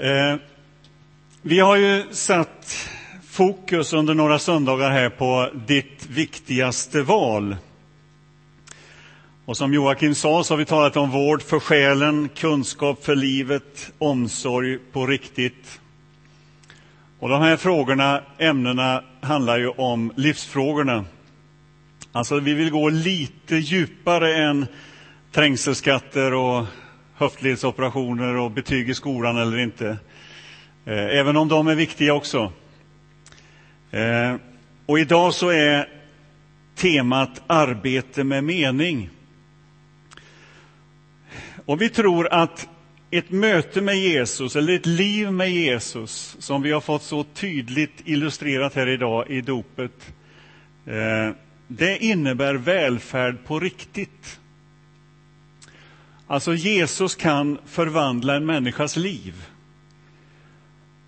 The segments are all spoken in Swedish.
Eh, vi har ju satt fokus under några söndagar här på ditt viktigaste val. Och som Joakim sa så har vi talat om vård för själen, kunskap för livet, omsorg på riktigt. Och de här frågorna, ämnena, handlar ju om livsfrågorna. Alltså vi vill gå lite djupare än trängselskatter och höftledsoperationer och betyg i skolan eller inte. Eh, även om de är viktiga också. Eh, och idag så är temat arbete med mening. Och vi tror att ett möte med Jesus, eller ett liv med Jesus, som vi har fått så tydligt illustrerat här idag i dopet, eh, det innebär välfärd på riktigt. Alltså Jesus kan förvandla en människas liv.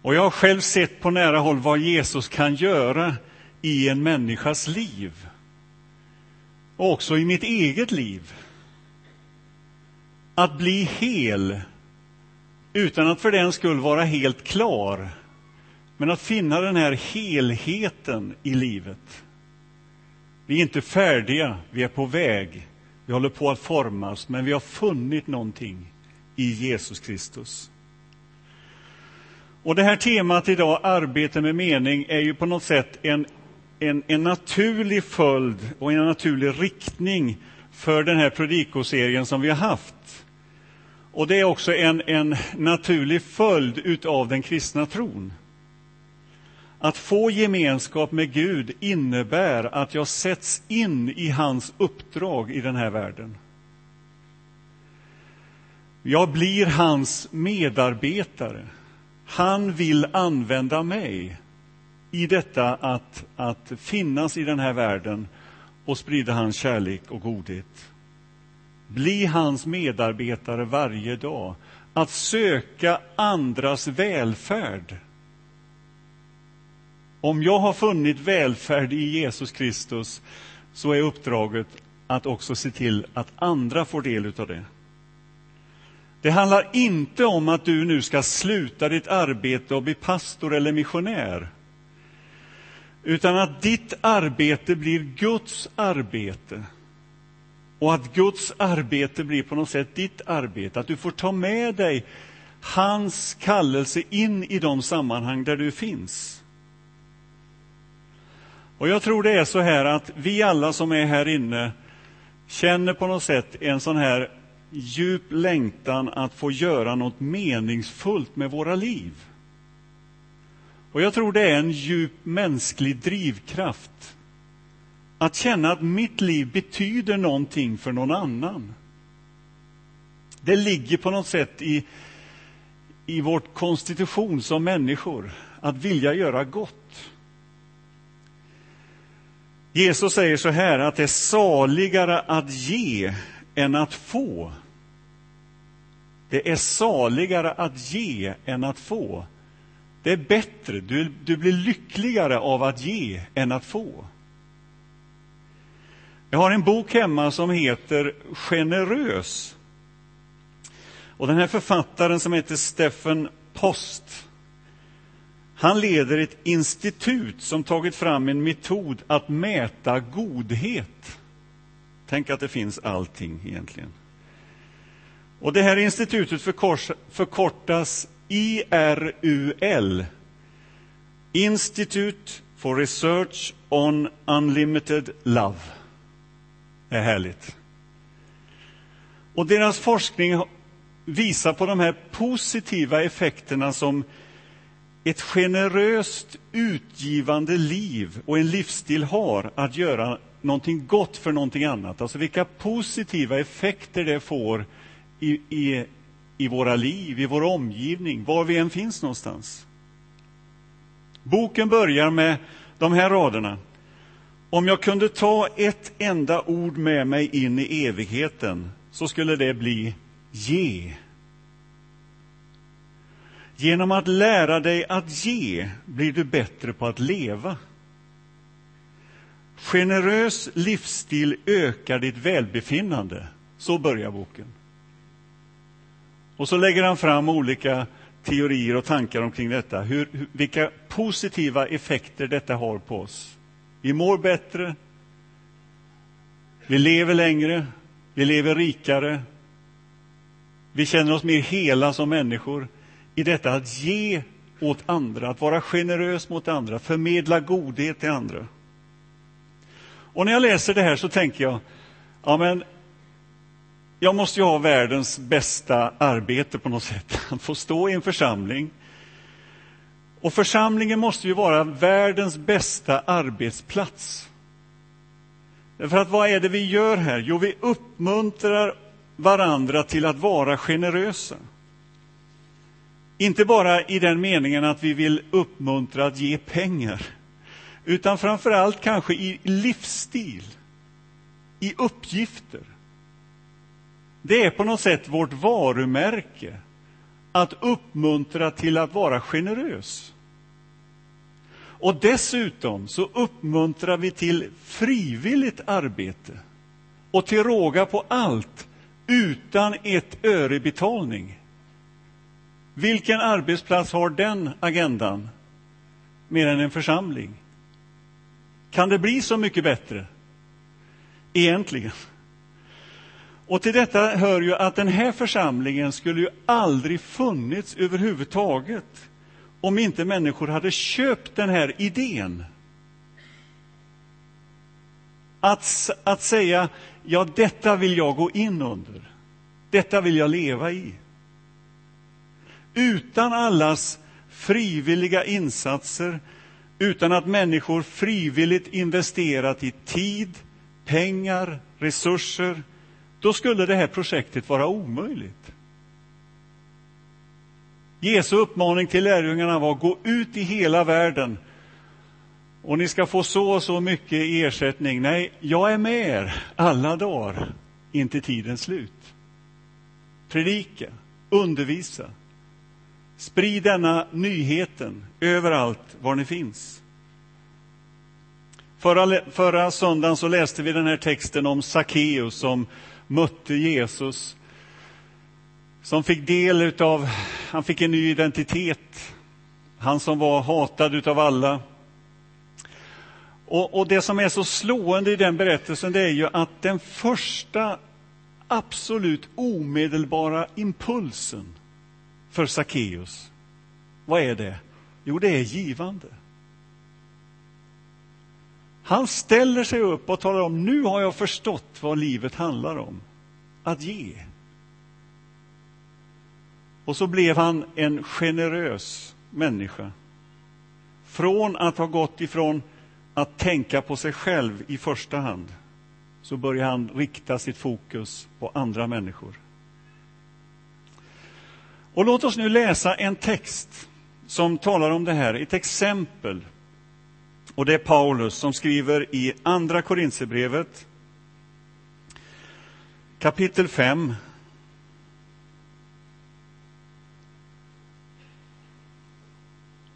Och jag har själv sett på nära håll vad Jesus kan göra i en människas liv. Och också i mitt eget liv. Att bli hel utan att för den skull vara helt klar. Men att finna den här helheten i livet. Vi är inte färdiga, vi är på väg. Vi håller på att formas, men vi har funnit någonting i Jesus Kristus. Och det här temat idag, arbete med mening, är ju på något sätt en, en, en naturlig följd och en naturlig riktning för den här predikoserien som vi har haft. Och det är också en, en naturlig följd utav den kristna tron. Att få gemenskap med Gud innebär att jag sätts in i hans uppdrag i den här världen. Jag blir hans medarbetare. Han vill använda mig i detta att, att finnas i den här världen och sprida hans kärlek och godhet. Bli hans medarbetare varje dag. Att söka andras välfärd om jag har funnit välfärd i Jesus Kristus så är uppdraget att också se till att andra får del av det. Det handlar inte om att du nu ska sluta ditt arbete och bli pastor eller missionär. Utan att ditt arbete blir Guds arbete. Och att Guds arbete blir på något sätt ditt arbete. Att du får ta med dig hans kallelse in i de sammanhang där du finns. Och jag tror det är så här att vi alla som är här inne känner på något sätt en sån här djup längtan att få göra något meningsfullt med våra liv. Och jag tror det är en djup mänsklig drivkraft. Att känna att mitt liv betyder någonting för någon annan. Det ligger på något sätt i, i vårt konstitution som människor, att vilja göra gott. Jesus säger så här att det är saligare att ge än att få. Det är saligare att ge än att få. Det är bättre, du, du blir lyckligare av att ge än att få. Jag har en bok hemma som heter Generös. Och den här författaren som heter Steffen Post han leder ett institut som tagit fram en metod att mäta godhet. Tänk att det finns allting egentligen. Och det här institutet förkortas IRUL. Institute for Research on Unlimited Love. Det är härligt. Och deras forskning visar på de här positiva effekterna som ett generöst utgivande liv och en livsstil har att göra någonting gott för någonting annat. Alltså vilka positiva effekter det får i, i, i våra liv, i vår omgivning, var vi än finns någonstans. Boken börjar med de här raderna. Om jag kunde ta ett enda ord med mig in i evigheten så skulle det bli ge. Genom att lära dig att ge blir du bättre på att leva. Generös livsstil ökar ditt välbefinnande. Så börjar boken. Och så lägger han fram olika teorier och tankar omkring detta. Hur, vilka positiva effekter detta har på oss. Vi mår bättre, vi lever längre, vi lever rikare. Vi känner oss mer hela som människor i detta att ge åt andra, att vara generös mot andra, förmedla godhet till andra. Och när jag läser det här så tänker jag, ja men jag måste ju ha världens bästa arbete på något sätt. Att få stå i en församling. Och församlingen måste ju vara världens bästa arbetsplats. För att vad är det vi gör här? Jo, vi uppmuntrar varandra till att vara generösa. Inte bara i den meningen att vi vill uppmuntra att ge pengar, utan framför allt kanske i livsstil, i uppgifter. Det är på något sätt vårt varumärke att uppmuntra till att vara generös. Och dessutom så uppmuntrar vi till frivilligt arbete och till råga på allt utan ett öre betalning. Vilken arbetsplats har den agendan mer än en församling? Kan det bli så mycket bättre? Egentligen. Och till detta hör ju att den här församlingen skulle ju aldrig funnits överhuvudtaget om inte människor hade köpt den här idén. Att, att säga, ja detta vill jag gå in under. Detta vill jag leva i. Utan allas frivilliga insatser, utan att människor frivilligt investerat i tid, pengar, resurser, då skulle det här projektet vara omöjligt. Jesu uppmaning till lärjungarna var gå ut i hela världen och ni ska få så och så mycket i ersättning. Nej, jag är med er alla dagar intill tidens slut. Predika, undervisa, sprid denna nyheten överallt var ni finns. Förra, förra söndagen så läste vi den här texten om Sackeus som mötte Jesus som fick del av, han fick en ny identitet. Han som var hatad av alla. Och, och, det som är så slående i den berättelsen det är ju att den första absolut omedelbara impulsen för Sackeus, vad är det? Jo, det är givande. Han ställer sig upp och talar om, nu har jag förstått vad livet handlar om. Att ge. Och så blev han en generös människa. Från att ha gått ifrån att tänka på sig själv i första hand så börjar han rikta sitt fokus på andra människor. Och låt oss nu läsa en text som talar om det här, ett exempel. Och det är Paulus som skriver i Andra Korintierbrevet kapitel 5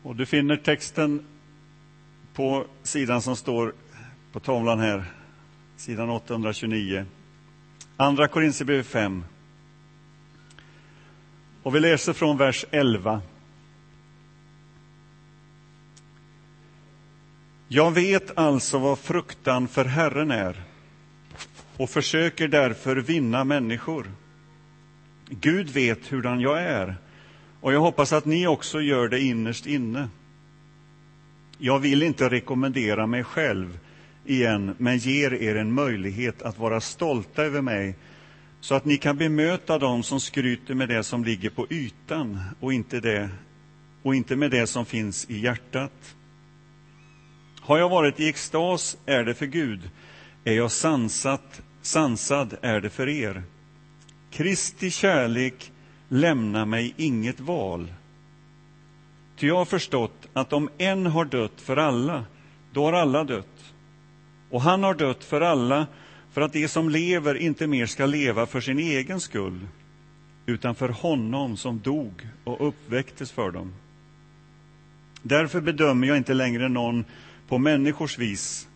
Och du finner texten på sidan som står på tavlan här, sidan 829. Andra Korinthierbrevet 5. Och vi läser från vers 11. Jag vet alltså vad fruktan för Herren är och försöker därför vinna människor. Gud vet hurdan jag är och jag hoppas att ni också gör det innerst inne. Jag vill inte rekommendera mig själv igen, men ger er en möjlighet att vara stolta över mig så att ni kan bemöta dem som skryter med det som ligger på ytan och inte, det, och inte med det som finns i hjärtat. Har jag varit i extas är det för Gud. Är jag sansat, sansad är det för er. Kristi kärlek lämnar mig inget val. Ty jag har förstått att om en har dött för alla, då har alla dött. Och han har dött för alla, för att de som lever inte mer ska leva för sin egen skull, utan för honom som dog och uppväcktes för dem. Därför bedömer jag inte längre någon på människors vis.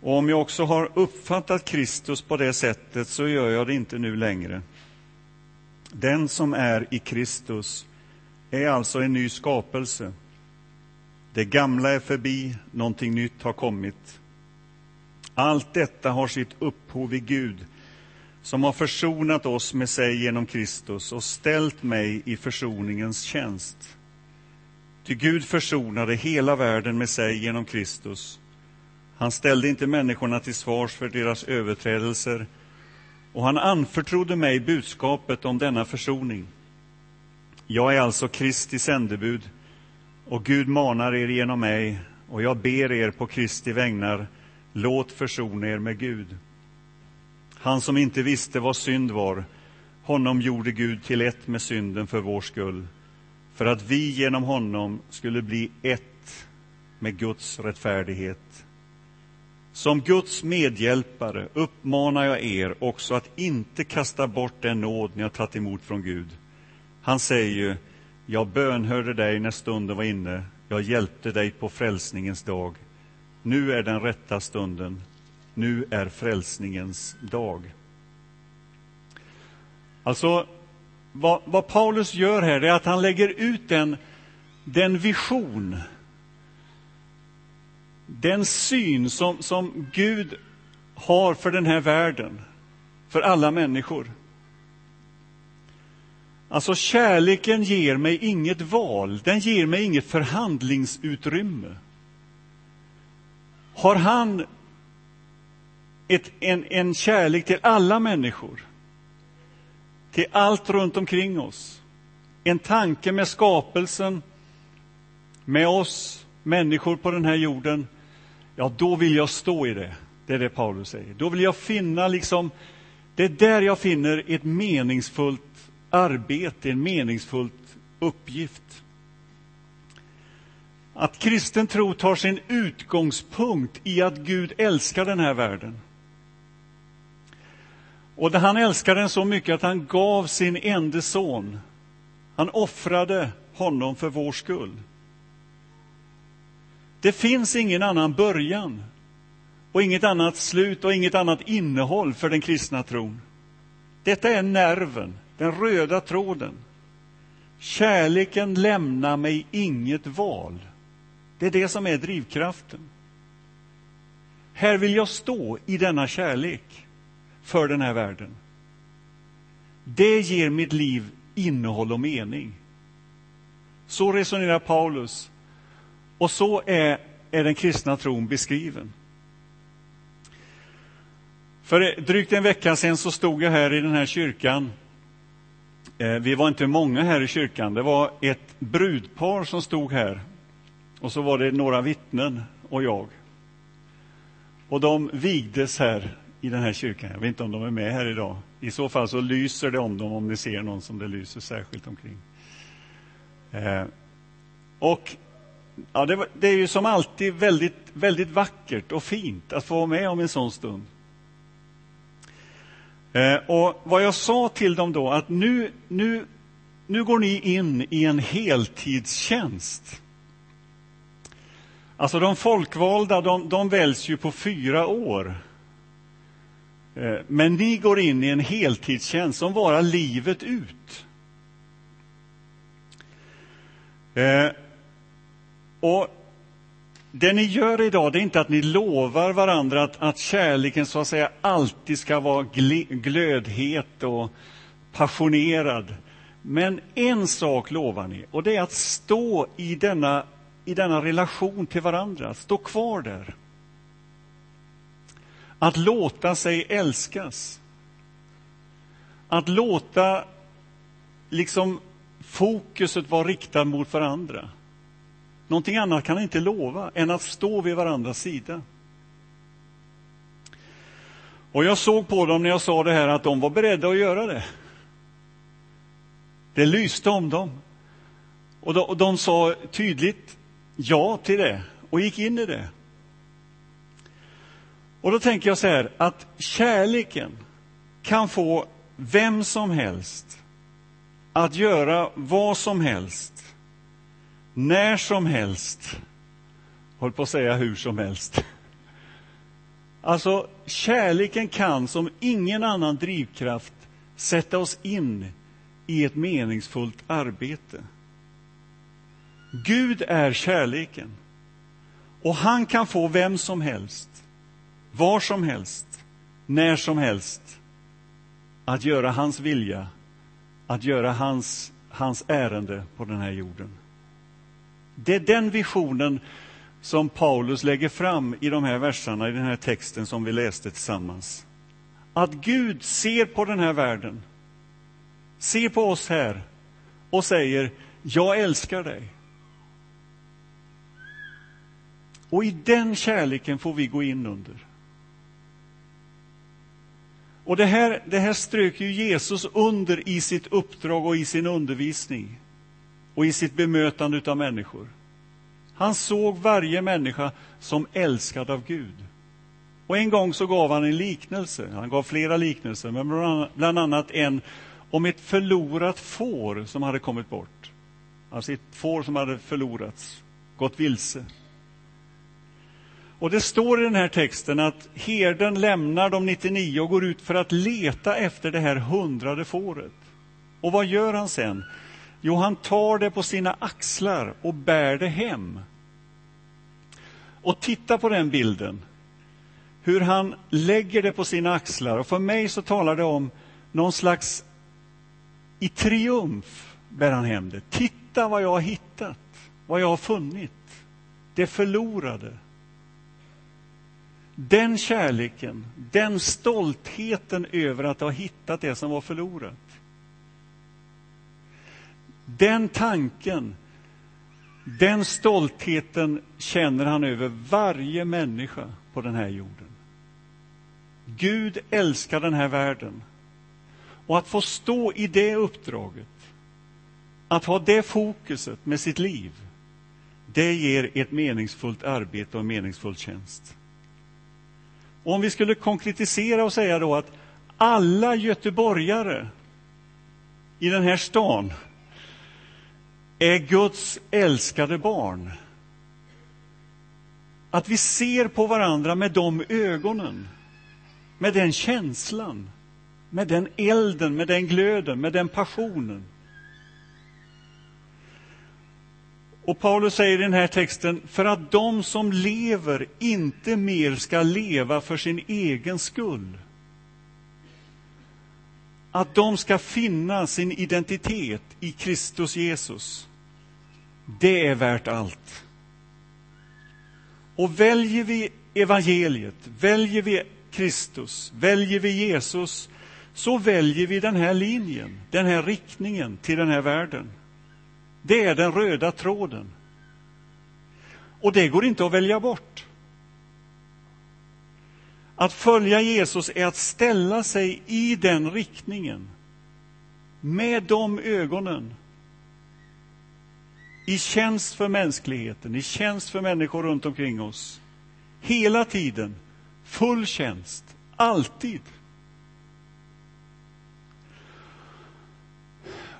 Och om jag också har uppfattat Kristus på det sättet så gör jag det inte nu längre. Den som är i Kristus är alltså en ny skapelse. Det gamla är förbi, någonting nytt har kommit. Allt detta har sitt upphov i Gud som har försonat oss med sig genom Kristus och ställt mig i försoningens tjänst. Ty Gud försonade hela världen med sig genom Kristus. Han ställde inte människorna till svars för deras överträdelser och han anförtrodde mig budskapet om denna försoning. Jag är alltså Kristi sändebud och Gud manar er genom mig och jag ber er på Kristi vägnar, låt försona er med Gud. Han som inte visste vad synd var, honom gjorde Gud till ett med synden för vår skull, för att vi genom honom skulle bli ett med Guds rättfärdighet. Som Guds medhjälpare uppmanar jag er också att inte kasta bort den nåd ni har tagit emot från Gud. Han säger ju, jag bönhörde dig när stunden var inne, jag hjälpte dig på frälsningens dag. Nu är den rätta stunden, nu är frälsningens dag. Alltså, vad, vad Paulus gör här är att han lägger ut den, den vision, den syn som, som Gud har för den här världen, för alla människor. Alltså kärleken ger mig inget val, den ger mig inget förhandlingsutrymme. Har han ett, en, en kärlek till alla människor, till allt runt omkring oss, en tanke med skapelsen, med oss människor på den här jorden, ja, då vill jag stå i det. Det är det Paulus säger. Då vill jag finna liksom, det är där jag finner ett meningsfullt arbete, en meningsfull uppgift. Att kristen tro tar sin utgångspunkt i att Gud älskar den här världen. Och han älskar den så mycket att han gav sin enda son. Han offrade honom för vår skull. Det finns ingen annan början och inget annat slut och inget annat innehåll för den kristna tron. Detta är nerven, den röda tråden. Kärleken lämnar mig inget val. Det är det som är drivkraften. Här vill jag stå i denna kärlek för den här världen. Det ger mitt liv innehåll och mening. Så resonerar Paulus. Och så är, är den kristna tron beskriven. För drygt en vecka sedan så stod jag här i den här kyrkan eh, vi var inte många här i kyrkan. Det var ett brudpar som stod här. Och så var det några vittnen och jag. Och de vigdes här i den här kyrkan. Jag vet inte om de är med här idag. I så fall så lyser det om dem om ni ser någon som det lyser särskilt omkring. Eh, och ja, det, det, är ju som alltid väldigt, väldigt vackert och fint att få vara med om en sån stund. Eh, och vad jag sa till dem då, att nu, nu, nu går ni in i en heltidstjänst. Alltså de folkvalda, de, de väljs ju på fyra år. Eh, men ni går in i en heltidstjänst som varar livet ut. Eh, och det ni gör idag det är inte att ni lovar varandra att, att kärleken så att säga alltid ska vara glödhet och passionerad. Men en sak lovar ni, och det är att stå i denna, i denna relation till varandra, stå kvar där. Att låta sig älskas. Att låta liksom fokuset vara riktat mot varandra. Någonting annat kan inte lova än att stå vid varandras sida. Och jag såg på dem när jag sa det här att de var beredda att göra det. Det lyste om dem. Och de, och de sa tydligt ja till det och gick in i det. Och då tänker jag så här att kärleken kan få vem som helst att göra vad som helst när som helst. Håll på att säga hur som helst. Alltså, kärleken kan som ingen annan drivkraft sätta oss in i ett meningsfullt arbete. Gud är kärleken. Och han kan få vem som helst, var som helst, när som helst att göra hans vilja, att göra hans, hans ärende på den här jorden. Det är den visionen som Paulus lägger fram i de här verserna, i den här texten som vi läste tillsammans. Att Gud ser på den här världen, ser på oss här och säger, jag älskar dig. Och i den kärleken får vi gå in under. Och det här, det här strök ju Jesus under i sitt uppdrag och i sin undervisning och i sitt bemötande av människor. Han såg varje människa som älskad av Gud. Och en gång så gav han en liknelse, han gav flera liknelser, men bland annat en om ett förlorat får som hade kommit bort. Alltså ett får som hade förlorats, gått vilse. Och det står i den här texten att herden lämnar de 99 och går ut för att leta efter det här hundrade fåret. Och vad gör han sen? Jo, han tar det på sina axlar och bär det hem. Och titta på den bilden. Hur han lägger det på sina axlar. Och för mig så talar det om någon slags... I triumf bär han hem det. Titta vad jag har hittat, vad jag har funnit. Det förlorade. Den kärleken, den stoltheten över att ha hittat det som var förlorat. Den tanken, den stoltheten känner han över varje människa på den här jorden. Gud älskar den här världen. Och att få stå i det uppdraget, att ha det fokuset med sitt liv, det ger ett meningsfullt arbete och en meningsfull tjänst. Och om vi skulle konkretisera och säga då att alla göteborgare i den här stan är Guds älskade barn. Att vi ser på varandra med de ögonen, med den känslan, med den elden, med den glöden, med den passionen. Och Paulus säger i den här texten, för att de som lever inte mer ska leva för sin egen skull. Att de ska finna sin identitet i Kristus Jesus. Det är värt allt. Och väljer vi evangeliet, väljer vi Kristus, väljer vi Jesus, så väljer vi den här linjen, den här riktningen till den här världen. Det är den röda tråden. Och det går inte att välja bort. Att följa Jesus är att ställa sig i den riktningen, med de ögonen, i tjänst för mänskligheten, i tjänst för människor runt omkring oss. Hela tiden, full tjänst, alltid.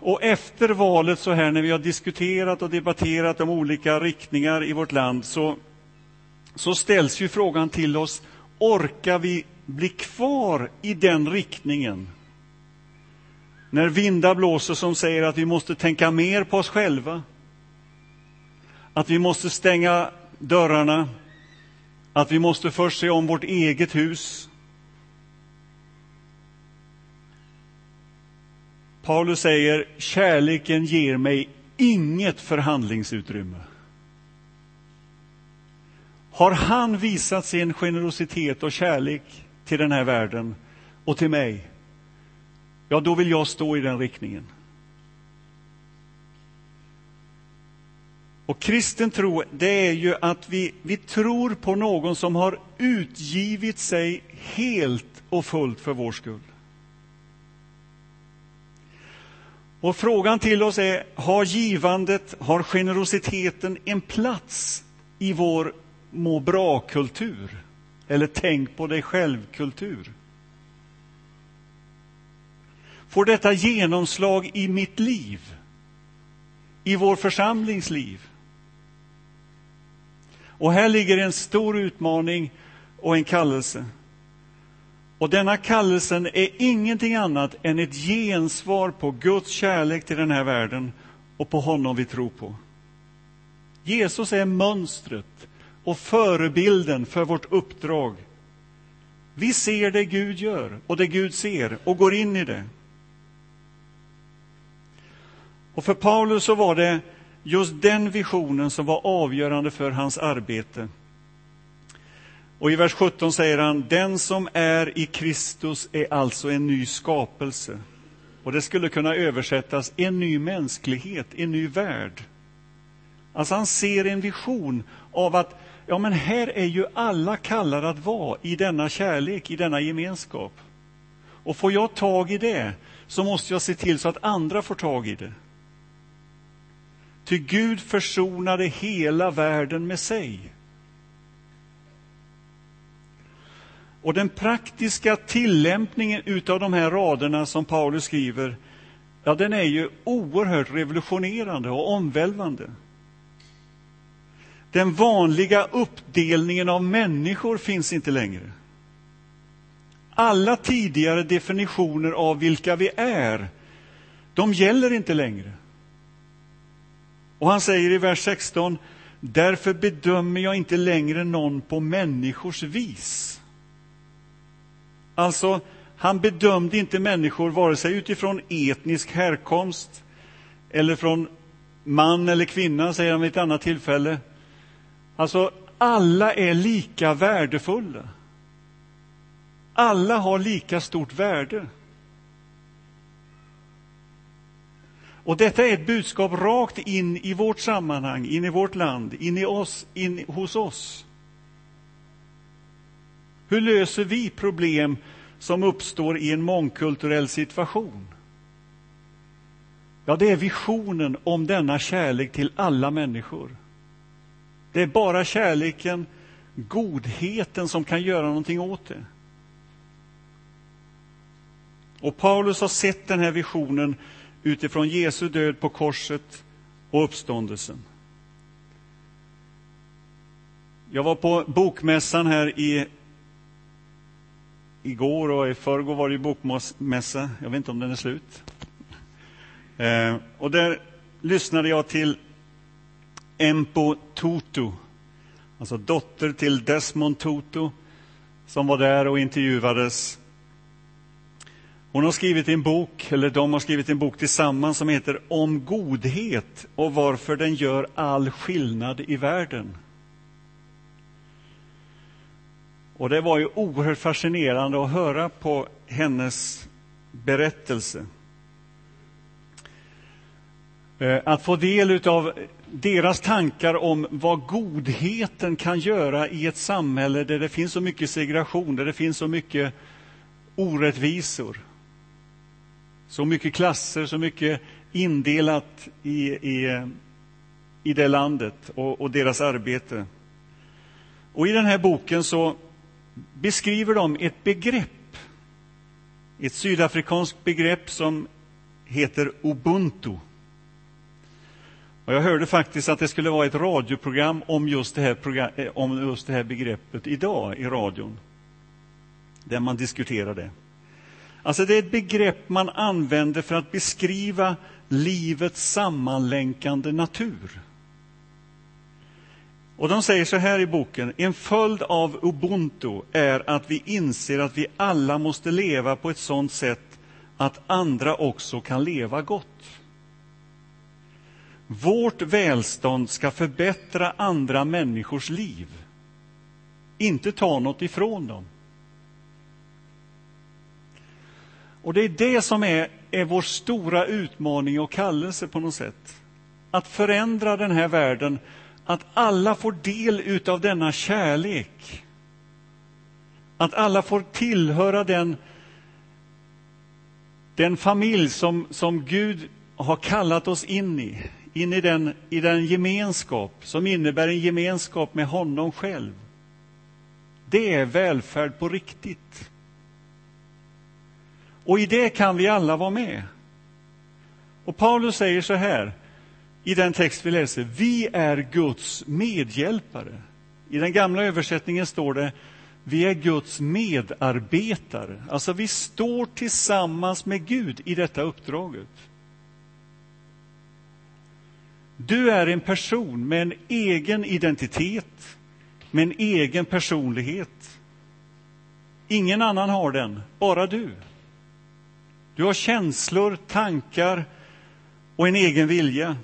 Och efter valet, så här när vi har diskuterat och debatterat om olika riktningar i vårt land, så, så ställs ju frågan till oss, orkar vi bli kvar i den riktningen? När vindar blåser som säger att vi måste tänka mer på oss själva, att vi måste stänga dörrarna, att vi måste först se om vårt eget hus, Paulus säger, kärleken ger mig inget förhandlingsutrymme. Har han visat sin generositet och kärlek till den här världen och till mig, ja, då vill jag stå i den riktningen. Och kristen tro, det är ju att vi, vi tror på någon som har utgivit sig helt och fullt för vår skull. Och frågan till oss är, har givandet, har generositeten en plats i vår må bra-kultur? Eller tänk på dig själv-kultur? Får detta genomslag i mitt liv? I vår församlingsliv? Och här ligger en stor utmaning och en kallelse. Och denna kallelsen är ingenting annat än ett gensvar på Guds kärlek till den här världen och på honom vi tror på. Jesus är mönstret och förebilden för vårt uppdrag. Vi ser det Gud gör och det Gud ser och går in i det. Och för Paulus så var det just den visionen som var avgörande för hans arbete. Och i vers 17 säger han, den som är i Kristus är alltså en ny skapelse. Och det skulle kunna översättas en ny mänsklighet, en ny värld. Alltså han ser en vision av att ja, men här är ju alla kallade att vara i denna kärlek, i denna gemenskap. Och får jag tag i det så måste jag se till så att andra får tag i det. Ty Gud försonade hela världen med sig. Och den praktiska tillämpningen utav de här raderna som Paulus skriver, ja, den är ju oerhört revolutionerande och omvälvande. Den vanliga uppdelningen av människor finns inte längre. Alla tidigare definitioner av vilka vi är, de gäller inte längre. Och han säger i vers 16, därför bedömer jag inte längre någon på människors vis. Alltså, han bedömde inte människor vare sig utifrån etnisk härkomst eller från man eller kvinna, säger han vid ett annat tillfälle. Alltså, alla är lika värdefulla. Alla har lika stort värde. Och detta är ett budskap rakt in i vårt sammanhang, in i vårt land, in i oss, in hos oss. Hur löser vi problem som uppstår i en mångkulturell situation? Ja, det är visionen om denna kärlek till alla människor. Det är bara kärleken, godheten som kan göra någonting åt det. Och Paulus har sett den här visionen utifrån Jesu död på korset och uppståndelsen. Jag var på bokmässan här i igår och i förrgår var det bokmässa. Jag vet inte om den är slut. Eh, och där lyssnade jag till Empo Tutu, alltså dotter till Desmond Tutu, som var där och intervjuades. Hon har skrivit en bok, eller de har skrivit en bok tillsammans som heter Om godhet och varför den gör all skillnad i världen. Och det var ju oerhört fascinerande att höra på hennes berättelse. Eh, att få del av deras tankar om vad godheten kan göra i ett samhälle där det finns så mycket segregation, där det finns så mycket orättvisor. Så mycket klasser, så mycket indelat i, i, i det landet och, och deras arbete. Och i den här boken så beskriver de ett begrepp, ett sydafrikanskt begrepp som heter ubuntu. Och jag hörde faktiskt att det skulle vara ett radioprogram om just det här, program, eh, om just det här begreppet idag i radion, där man diskuterar det. Alltså det är ett begrepp man använder för att beskriva livets sammanlänkande natur. Och de säger så här i boken, en följd av ubuntu är att vi inser att vi alla måste leva på ett sådant sätt att andra också kan leva gott. Vårt välstånd ska förbättra andra människors liv, inte ta något ifrån dem. Och det är det som är, är vår stora utmaning och kallelse på något sätt. Att förändra den här världen, att alla får del av denna kärlek. Att alla får tillhöra den, den familj som, som Gud har kallat oss in i. In i den, i den gemenskap som innebär en gemenskap med honom själv. Det är välfärd på riktigt. Och i det kan vi alla vara med. Och Paulus säger så här i den text vi läser. Vi är Guds medhjälpare. I den gamla översättningen står det vi är Guds medarbetare. Alltså vi står tillsammans med Gud i detta uppdraget. Du är en person med en egen identitet, med en egen personlighet. Ingen annan har den, bara du. Du har känslor, tankar och en egen vilja.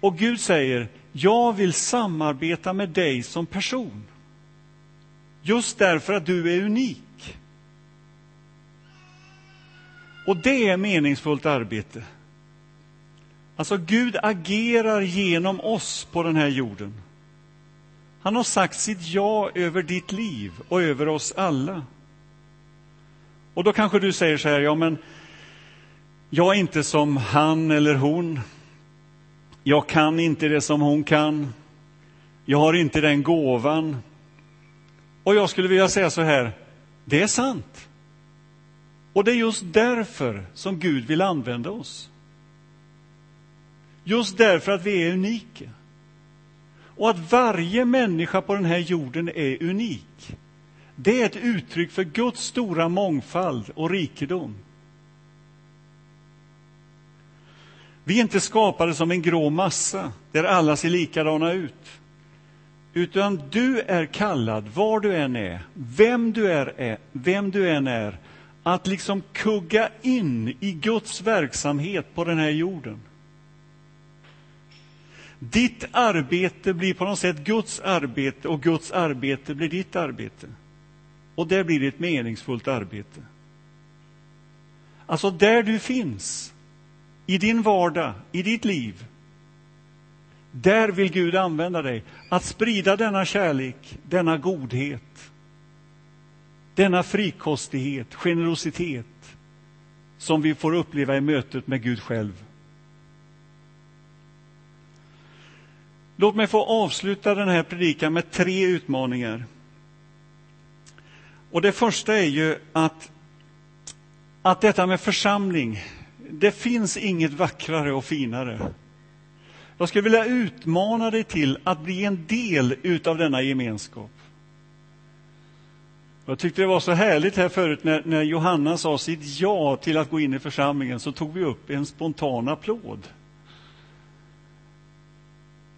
Och Gud säger, jag vill samarbeta med dig som person. Just därför att du är unik. Och det är meningsfullt arbete. Alltså, Gud agerar genom oss på den här jorden. Han har sagt sitt ja över ditt liv och över oss alla. Och då kanske du säger så här, ja men jag är inte som han eller hon. Jag kan inte det som hon kan. Jag har inte den gåvan. Och jag skulle vilja säga så här, det är sant. Och det är just därför som Gud vill använda oss. Just därför att vi är unika. Och att varje människa på den här jorden är unik. Det är ett uttryck för Guds stora mångfald och rikedom. Vi är inte skapade som en grå massa där alla ser likadana ut. Utan du är kallad, var du än är, vem du, är, vem du än är, att liksom kugga in i Guds verksamhet på den här jorden. Ditt arbete blir på något sätt Guds arbete och Guds arbete blir ditt arbete. Och det blir ett meningsfullt arbete. Alltså där du finns, i din vardag, i ditt liv. Där vill Gud använda dig, att sprida denna kärlek, denna godhet, denna frikostighet, generositet som vi får uppleva i mötet med Gud själv. Låt mig få avsluta den här predikan med tre utmaningar. Och Det första är ju att, att detta med församling, det finns inget vackrare och finare. Jag skulle vilja utmana dig till att bli en del av denna gemenskap. Jag tyckte det var så härligt här förut när, när Johanna sa sitt ja till att gå in i församlingen så tog vi upp en spontan applåd.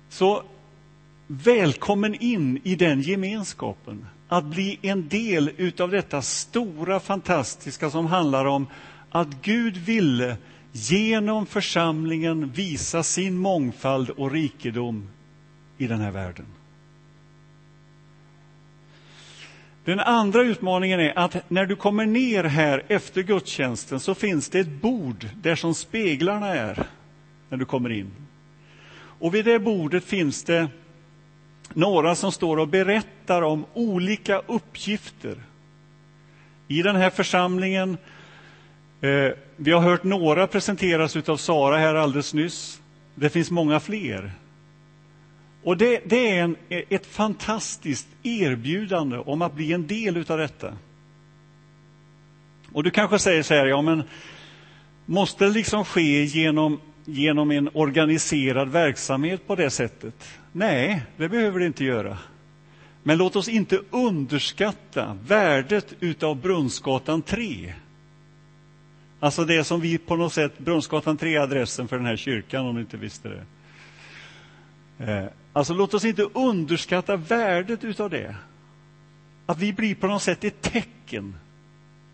Så välkommen in i den gemenskapen. Att bli en del utav detta stora, fantastiska som handlar om att Gud ville genom församlingen visa sin mångfald och rikedom i den här världen. Den andra utmaningen är att när du kommer ner här efter gudstjänsten så finns det ett bord där som speglarna är när du kommer in. Och vid det bordet finns det några som står och berättar om olika uppgifter i den här församlingen. Eh, vi har hört några presenteras av Sara här alldeles nyss. Det finns många fler. Och det, det är en, ett fantastiskt erbjudande om att bli en del av detta. Och du kanske säger så här, ja men måste det liksom ske genom genom en organiserad verksamhet på det sättet? Nej, det behöver det inte göra. Men låt oss inte underskatta värdet utav Brunnsgatan 3. Alltså det som vi på något sätt, Brunnsgatan 3 är adressen för den här kyrkan om ni inte visste det. Eh, alltså låt oss inte underskatta värdet utav det. Att vi blir på något sätt ett tecken,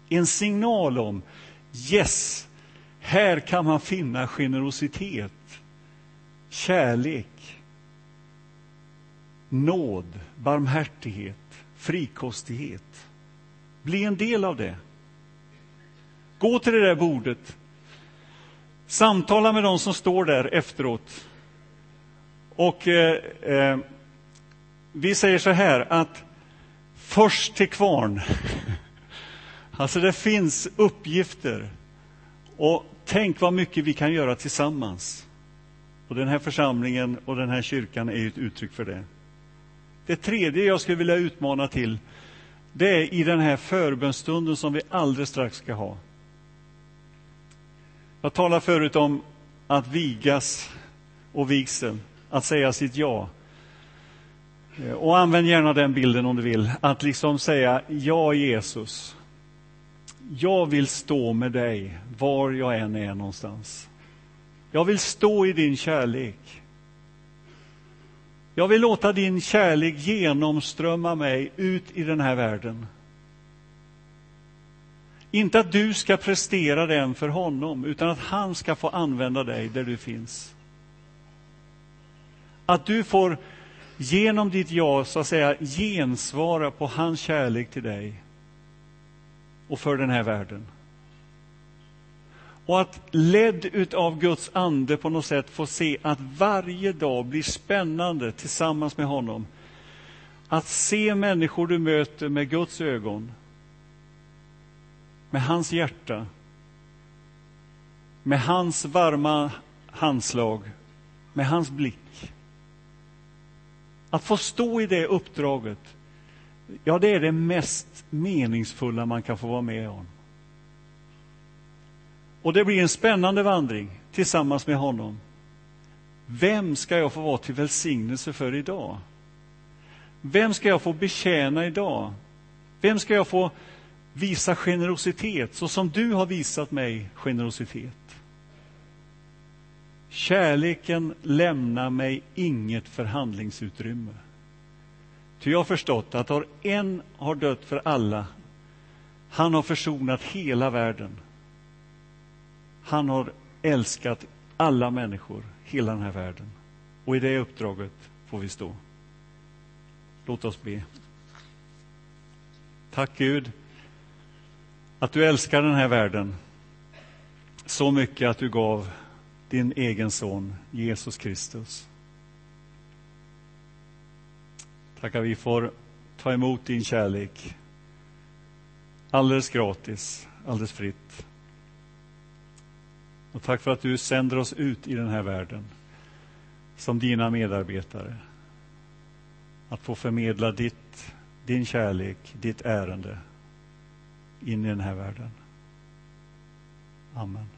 en signal om yes, här kan man finna generositet, kärlek, nåd, barmhärtighet, frikostighet. Bli en del av det. Gå till det där bordet. Samtala med de som står där efteråt. Och eh, eh, vi säger så här att först till kvarn. alltså det finns uppgifter. Och Tänk vad mycket vi kan göra tillsammans. Och Den här församlingen och den här kyrkan är ett uttryck för det. Det tredje jag skulle vilja utmana till, det är i den här förbönstunden som vi alldeles strax ska ha. Jag talade förut om att vigas och vigseln, att säga sitt ja. Eh, och använd gärna den bilden om du vill, att liksom säga ja Jesus. Jag vill stå med dig var jag än är någonstans. Jag vill stå i din kärlek. Jag vill låta din kärlek genomströmma mig ut i den här världen. Inte att du ska prestera den för honom, utan att han ska få använda dig där du finns. Att du får genom ditt ja, så att säga, gensvara på hans kärlek till dig och för den här världen. Och att ledd av Guds ande på något sätt få se att varje dag blir spännande tillsammans med honom. Att se människor du möter med Guds ögon, med hans hjärta, med hans varma handslag, med hans blick. Att få stå i det uppdraget, ja, det är det mest meningsfulla man kan få vara med om. Och det blir en spännande vandring tillsammans med honom. Vem ska jag få vara till välsignelse för idag? Vem ska jag få betjäna idag? Vem ska jag få visa generositet så som du har visat mig generositet? Kärleken lämnar mig inget förhandlingsutrymme. Ty jag har förstått att har en har dött för alla, han har försonat hela världen. Han har älskat alla människor, hela den här världen. Och i det uppdraget får vi stå. Låt oss be. Tack Gud att du älskar den här världen så mycket att du gav din egen son Jesus Kristus. Tack att vi får ta emot din kärlek alldeles gratis, alldeles fritt. Och tack för att du sänder oss ut i den här världen som dina medarbetare. Att få förmedla ditt, din kärlek, ditt ärende in i den här världen. Amen.